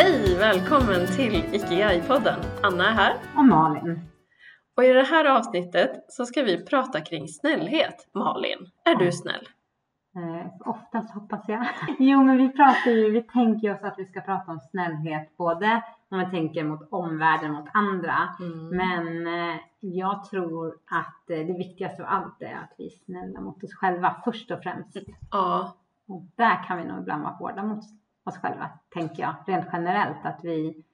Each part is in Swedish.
Hej! Välkommen till Ikigai-podden. Anna är här. Och Malin. Och i det här avsnittet så ska vi prata kring snällhet. Malin, är du snäll? Eh, oftast hoppas jag. Jo, men vi pratar ju, vi tänker oss att vi ska prata om snällhet både när man tänker mot omvärlden, mot andra. Mm. Men eh, jag tror att eh, det viktigaste av allt är att vi är snälla mot oss själva först och främst. Ja, Och där kan vi nog ibland vara hårda mot oss själva, tänker jag. Rent generellt att vi,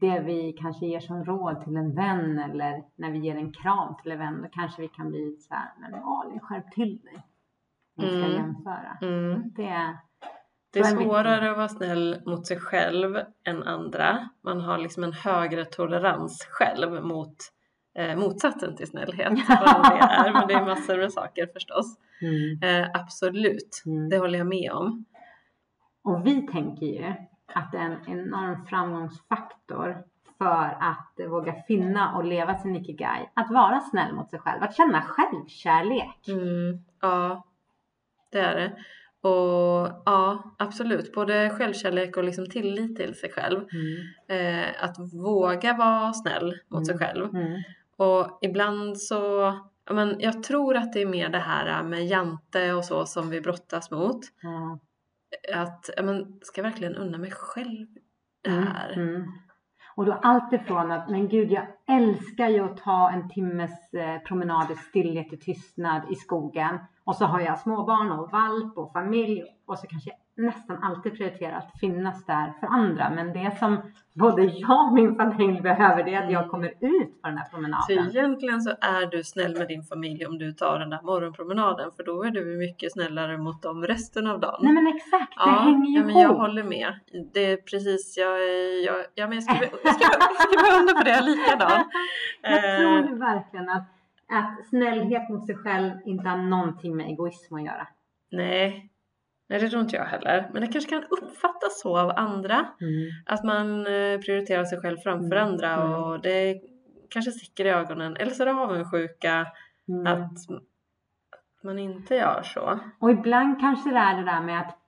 det vi kanske ger som råd till en vän eller när vi ger en kram till en vän, då kanske vi kan bli så här, men Malin skärp till dig. Vi ska Mm. jämföra. mm. Det, det är svårare att vara snäll mot sig själv än andra. Man har liksom en högre tolerans själv mot eh, motsatsen till snällhet. Vad det är. Men det är massor med saker förstås. mm. Eh, absolut, Mm. det håller jag med om. Och vi tänker ju att det är en enorm framgångsfaktor för att våga finna och leva sin ikigai. Att vara snäll mot sig själv, att känna självkärlek. Mm, ja, det är det. Och ja, absolut. Både självkärlek och liksom tillit till sig själv. Eh, att våga vara snäll mot sig Mm. själv. Mm. Och ibland så, men jag tror att det är mer det här med jante och så som vi brottas mot. Ja. Att, men ska jag verkligen unna mig själv det Mm, här? mm. Och då allt ifrån att, men gud jag älskar ju att ta en timmes eh, promenad i stillhet och tystnad i skogen. Och så har jag småbarn och valp och familj och så kanske jag nästan alltid prioriterar att finnas där för andra. Men det som både jag och min familj behöver det är att jag kommer ut på den här Så promenaden. egentligen så är du snäll med din familj om du tar den där morgonpromenaden för då är du mycket snällare mot dem resten av dagen. Nej men exakt, det Ja, hänger ju ja, men jag ihop. håller med. Det är precis, jag, jag, ja, men jag skriver, jag skriver, jag skriver under på det, jag är likadan. Jag tror Eh, ju verkligen att, att snällhet mot sig själv inte har någonting med egoism att göra. nej, nej, det tror inte jag heller. Men det kanske kan uppfattas så av andra. Att man eh, prioriterar sig själv framför Mm, andra mm. och det kanske sticker i ögonen. Eller så är det avundsjuka Mm. att man inte gör så. Och ibland kanske det är det där med att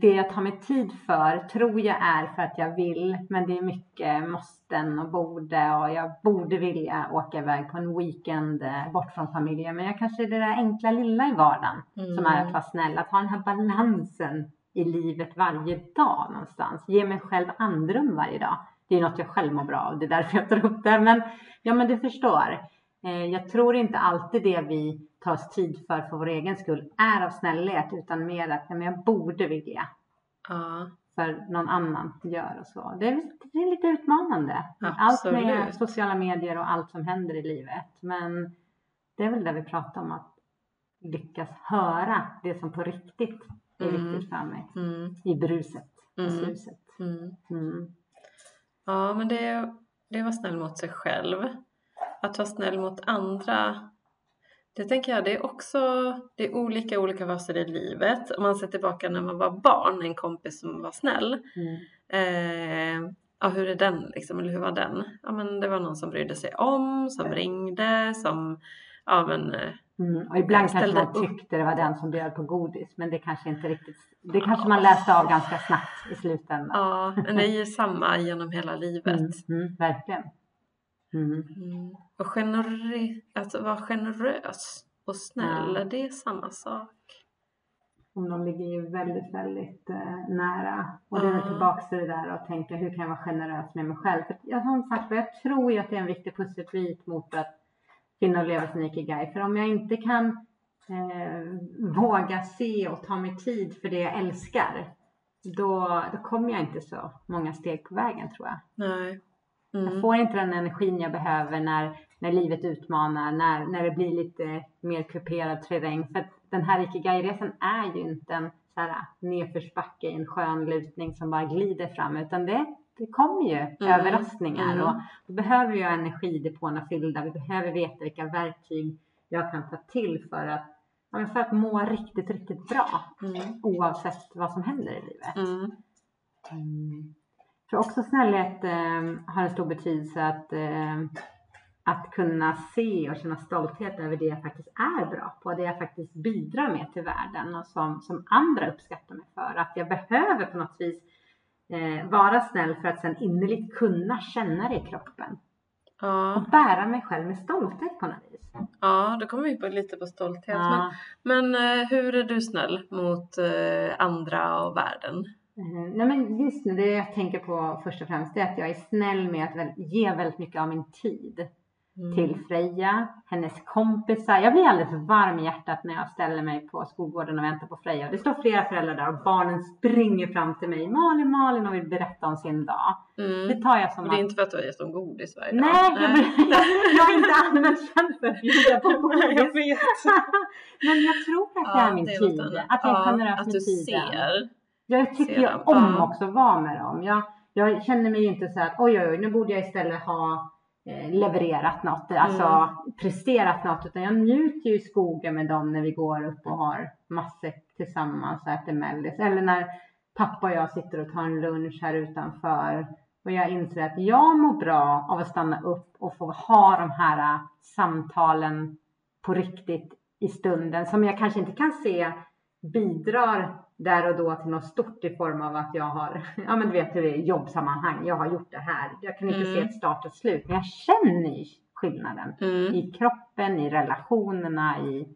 det jag tar mig tid för tror jag är för att jag vill. Men det är mycket måsten och borde och jag borde vilja åka iväg på en weekend eh, bort från familjen. Men jag kanske är det där enkla lilla i vardagen som är att vara snäll. Att ha den här balansen i livet varje dag någonstans. Ge mig själv andrum varje dag. Det är något jag själv mår bra av. Det är därför jag tar upp det. Men ja, men du förstår. Eh, jag tror inte alltid det vi tar oss tid för för vår egen skull är av snällhet utan mer att men jag borde vilja Ja, för någon annan gör och så. Det är, det är lite utmanande. Allt med Absolut. sociala medier och allt som händer i livet. Men det är väl det vi pratar om att lyckas höra det som på riktigt är Mm. viktigt för mig mm, i bruset och Mm. suset. mm. Mm. Ja, men det det vara snäll mot sig själv. Att vara snäll mot andra, det tänker jag, det är också det är olika olika faser i livet. Om man ser tillbaka när man var barn, en kompis som var snäll. Mm. Eh, ja, hur är den liksom, eller hur var den? Ja, men det var någon som brydde sig om, som ringde, som, ja men, eh, Mm. Och ibland kanske man tyckte det var den som bjöd på godis men det kanske inte riktigt, det kanske man läste av ganska snabbt i slutändan. ja, men det är ju samma genom hela livet. Mm. Mm. Verkligen. Mm. Mm. Och generös, alltså vara generös och snäll, Ja. det är samma sak. Och de ligger ju väldigt, väldigt eh, nära. Och det är tillbaks till det där att tänka hur kan jag vara generös med mig själv? För jag, som sagt, jag tror ju att det är en viktig pusselbit mot att finna och leva sin ikigai. För om jag inte kan eh, våga se och ta mig tid för det jag älskar, då, då kommer jag inte så många steg på vägen tror jag. Nej. Jag Mm. får inte den energin jag behöver när, när livet utmanar, när, när det blir lite mer kuperad terräng. För att den här Ikigai-resan är ju inte en så här nedförsbacke i en skön lutning som bara glider fram, utan det, det kommer ju överraskningar. mm. Och då behöver ju energidepåerna fyllda. Vi behöver veta vilka verktyg jag kan ta till för att, ja, för att må riktigt, riktigt bra. Mm. Oavsett vad som händer i livet. Mm. För också snällhet eh, har en stor betydelse att, eh, att kunna se och känna stolthet över det jag faktiskt är bra på, det jag faktiskt bidrar med till världen och som, som andra uppskattar mig för. Att jag behöver på något vis eh, vara snäll för att sen innerligt kunna känna det i kroppen. Ja, Och bära mig själv med stolthet på något vis. ja då kommer vi på lite på stolthet. Men, Ja. men eh, hur är du snäll mot eh, andra och världen? Eh, Nej men just nu, det jag tänker på först och främst är att jag är snäll med att ge väldigt mycket av min tid Mm. till Freja, hennes kompisar. Jag blir alldeles varm i hjärtat när jag ställer mig på skolgården och väntar på Freja. Det står flera föräldrar där och barnen springer fram till mig. Malin, Malin och vill berätta om sin dag. Mm. Det tar jag som Och det är att inte för att du har gett dem godis varje dag? Nej, jag, jag är inte känd för att bjuda på Nej, jag godis. vet. Men jag tror att det är min det är tid. Att jag är Ja, generös Att med du tiden. ser. Jag tycker dem. om också att vara med dem. Jag, jag känner mig ju inte så att oj, oj, oj, nu borde jag istället ha eh, levererat något, alltså Mm. presterat något. Utan jag njuter ju i skogen med dem när vi går upp och har matsäck tillsammans och äter mellis. Eller när pappa och jag sitter och tar en lunch här utanför. Och jag inser att jag mår bra av att stanna upp och få ha de här eh, samtalen på riktigt i stunden som jag kanske inte kan se bidrar där och då till något stort i form av att jag har, ja men du vet hur det är i jobbsammanhang, jag har gjort det här. Jag kan inte Mm. se ett start och slut, men jag känner ju skillnaden Mm. i kroppen, i relationerna, i,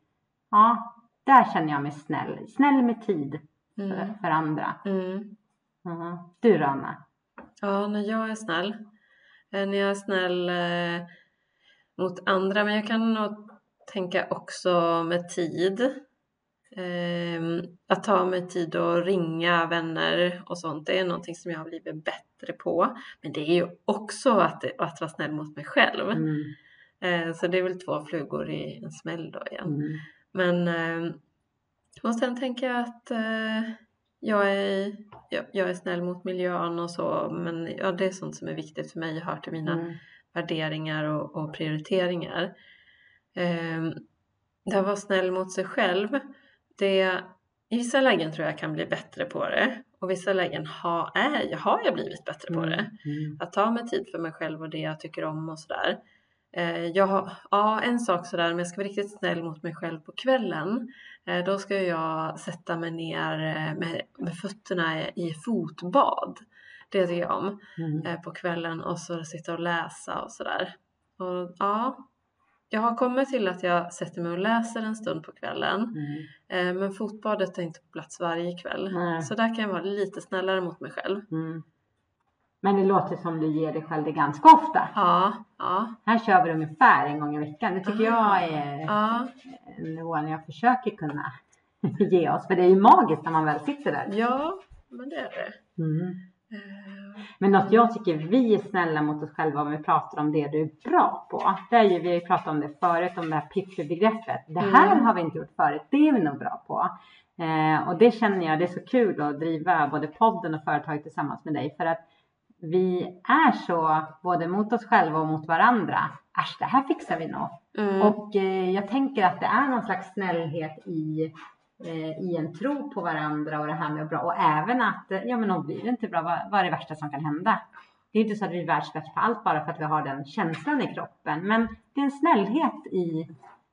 ja, där känner jag mig snäll. Snäll med tid för, Mm. för andra. Mm. Mhm. Du då Anna? Ja, när jag är snäll. Eh, När jag är snäll eh, mot andra, men jag kan nog tänka också med tid. Ehm, att ta mig tid att ringa vänner och sånt, det är någonting som jag har blivit bättre på. Men det är ju också att, att vara snäll mot mig själv. Mm. Eh, så det är väl två flugor i en smäll då igen. Mm. Men eh, och sen tänker jag att eh, jag, är, jag, jag är snäll mot miljön och så. Men ja, det är sånt som är viktigt för mig och hör till mina Mm. värderingar och, och prioriteringar. Eh, det vara snäll mot sig själv. Det, I vissa lägen tror jag kan bli bättre på det. Och vissa lägen har, är, har jag blivit bättre på det Mm. att ta mig tid för mig själv och det jag tycker om och sådär. Eh, jag har, ja, en sak sådär, men jag ska vara riktigt snäll mot mig själv på kvällen. Eh, då ska jag sätta mig ner eh, med, med fötterna i fotbad. Det tycker jag om Mm. eh, på kvällen och så sitta och läsa och sådär. Och ja, jag har kommit till att jag sätter mig och läser en stund på kvällen. Mm. Eh, men fotbadet är inte på plats varje kväll. Nej. Så där kan jag vara lite snällare mot mig själv. Mm. Men det låter som du ger dig själv det ganska ofta. Ja, ja, Här kör vi ungefär en gång i veckan. Det tycker jag är ja. nivån jag försöker kunna ge oss. För det är ju magiskt när man väl sitter där. Ja, men det är det. Mm. Men något jag tycker vi är snälla mot oss själva om vi pratar om det du är bra på. Det är ju, vi har ju pratat om det förut, om det här piffy-begreppet. Det här Mm. har vi inte gjort förut, det är vi nog bra på. Eh, och det känner jag, det är så kul att driva både podden och företaget tillsammans med dig. För att vi är så, både mot oss själva och mot varandra. Äsch, det här fixar vi nog. Mm. Och eh, jag tänker att det är någon slags snällhet i, Eh, i en tro på varandra och det här med bra. Och även att, eh, ja men om blir inte bra, vad, vad är det värsta som kan hända? Det är inte så att vi är världsbäst på allt bara för att vi har den känslan i kroppen. Men det är en snällhet i,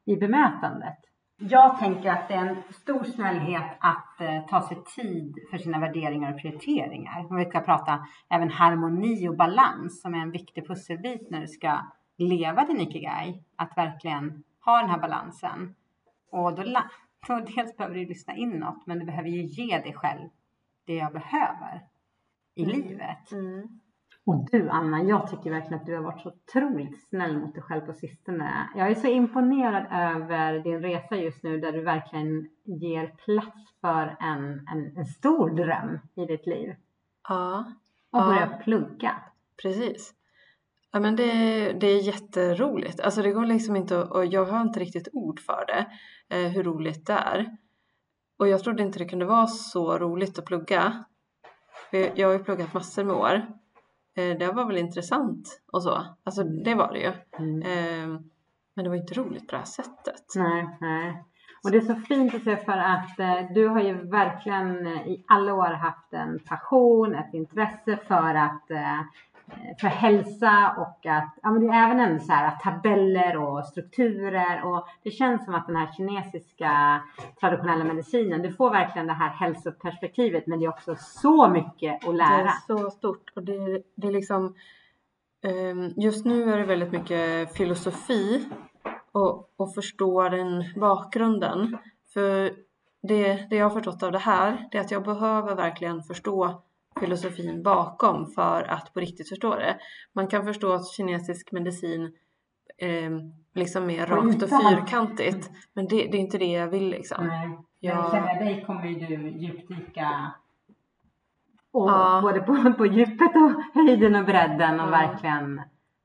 i bemötandet. Jag tänker att det är en stor snällhet att eh, ta sig tid för sina värderingar och prioriteringar. Om vi ska prata även harmoni och balans som är en viktig pusselbit när du ska leva din ikigai. Att verkligen ha den här balansen. Och då, dels behöver du lyssna inåt men du behöver ju ge dig själv det jag behöver i Mm. livet. Mm. Och du Anna, jag tycker verkligen att du har varit så otroligt snäll mot dig själv på sistone. Jag är så imponerad över din resa just nu där du verkligen ger plats för en, en, en stor dröm i ditt liv. Ja, Och Ja. börja plugga. precis. Ja, men det, det är jätteroligt. Alltså det går liksom inte att, och jag har inte riktigt ord för det, eh, hur roligt det är. Och jag trodde inte det kunde vara så roligt att plugga. För jag, har ju pluggat massor med år. Eh, det var väl intressant och så. Alltså det var det ju. Mm. Eh, men det var inte roligt på det här sättet. Nej, nej. Och det är så fint att se för att eh, du har ju verkligen eh, i alla år haft en passion, ett intresse för att eh, för hälsa och att ja, men det är även en så här tabeller och strukturer och det känns som att den här kinesiska traditionella medicinen, du får verkligen det här hälsoperspektivet men det är också så mycket att lära. Det är så stort och det, det är liksom ehm, just nu är det väldigt mycket filosofi och, och förstå den bakgrunden. För det, det jag har förstått av det här, det är att jag behöver verkligen förstå filosofin bakom för att på riktigt förstå det. Man kan förstå att kinesisk medicin eh, liksom är rakt och fyrkantigt men det, det, är inte det jag vill liksom. Nej. Jag känner dig kommer ju du djupdyka och ja. både på, på djupet och höjden och bredden och ja. verkligen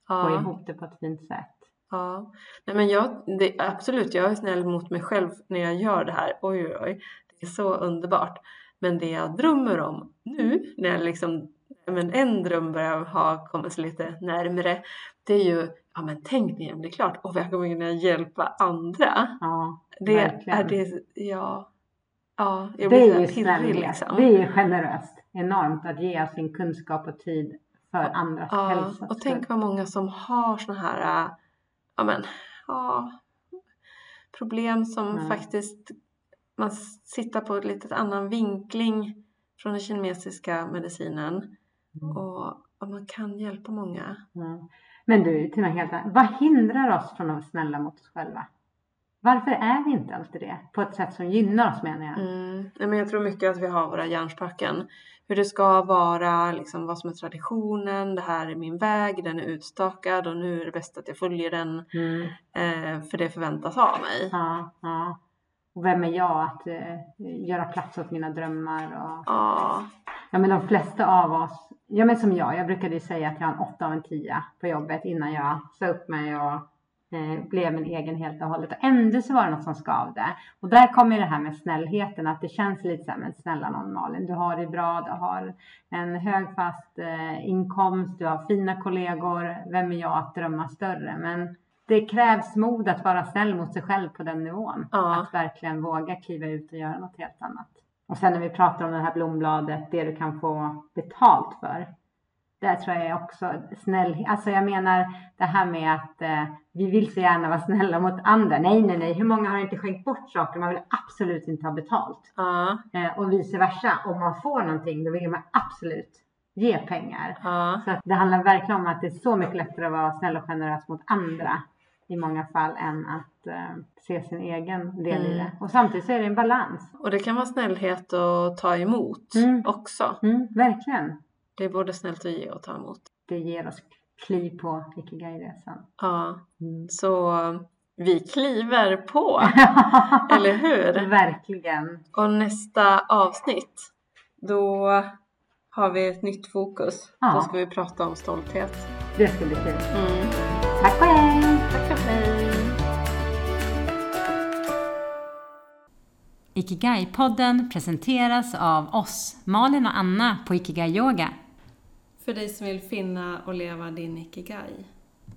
ja. få ihop det på ett fint sätt. Ja, Nej, men jag, det, absolut, jag är snäll mot mig själv när jag gör det här. Oj, oj, oj, det är så underbart. Men det jag drömmer om nu, när jag liksom, men en dröm börjar ha kommit lite närmre, det är ju, ja men tänk när jag blir klart och jag kommer kunna hjälpa andra. Ja, det verkligen. är det, ja, ja, jag blir det är ju pirrig, liksom. Det är ju generöst, enormt att ge sin kunskap och tid för andras ja, hälsa. Och tänk vad många som har såna här, ja men, ja, problem som mm. faktiskt man sitter på ett litet annan vinkling från den kinesiska medicinen mm. och, och, man kan hjälpa många. Mm. Men du, något helt. Vad hindrar oss från att vara snälla mot oss själva? Varför är vi inte alltid det? På ett sätt som gynnar oss menar jag. Mm. men jag tror mycket att vi har våra hjärnspöken. Hur det ska vara, liksom vad som är traditionen, det här är min väg, den är utstakad och nu är det bäst att jag följer den. Mm. Eh, för det förväntas av mig. Ja, ja. Och vem är jag att eh, göra plats åt mina drömmar? Och... Ja. ja, men de flesta av oss, ja men som jag, jag brukade ju säga att jag har en åtta av en tia på jobbet innan jag sa upp mig och eh, blev min egen helt och hållet. Och ändå så var det något som skavde. Och där kommer det här med snällheten, att det känns lite så här, men snälla någon Malin, du har det bra, du har en hög fast eh, inkomst, du har fina kollegor, vem är jag att drömma större? Men det krävs mod att vara snäll mot sig själv på den nivån. Ja. Att verkligen våga kliva ut och göra något helt annat. Och sen när vi pratar om det här blombladet, det du kan få betalt för. Där tror jag också snäll, alltså jag menar det här med att eh, vi vill så gärna vara snälla mot andra. Nej, nej, nej, hur många har inte skänkt bort saker man vill absolut inte ha betalt? Ja. Eh, och vice versa, om man får någonting då vill man absolut ge pengar. Ja. Så det handlar verkligen om att det är så mycket lättare att vara snäll och generös mot andra i många fall än att eh, se sin egen del mm. i det. Och samtidigt så är det en balans. Och det kan vara snällhet att ta emot mm. också. Mm, verkligen. Det är både snällt att ge och ta emot. Det ger oss kliv på Ikigai-resan. Ja, mm. så vi kliver på, eller hur? Verkligen. Och nästa avsnitt, då har vi ett nytt fokus. Ja. Då ska vi prata om stolthet. Det ska bli kul. Tack och hej! Tack och hej! Ikigai-podden presenteras av oss, Malin och Anna på Ikigai Yoga. För dig som vill finna och leva din Ikigai.